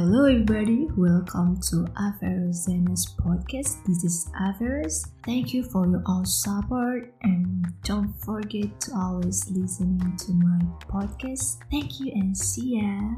Hello, everybody. Welcome to Averus Zenas podcast. This is Averus. Thank you for your all support and don't forget to always listening to my podcast. Thank you and see ya.